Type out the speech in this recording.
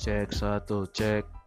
Cek satu, cek.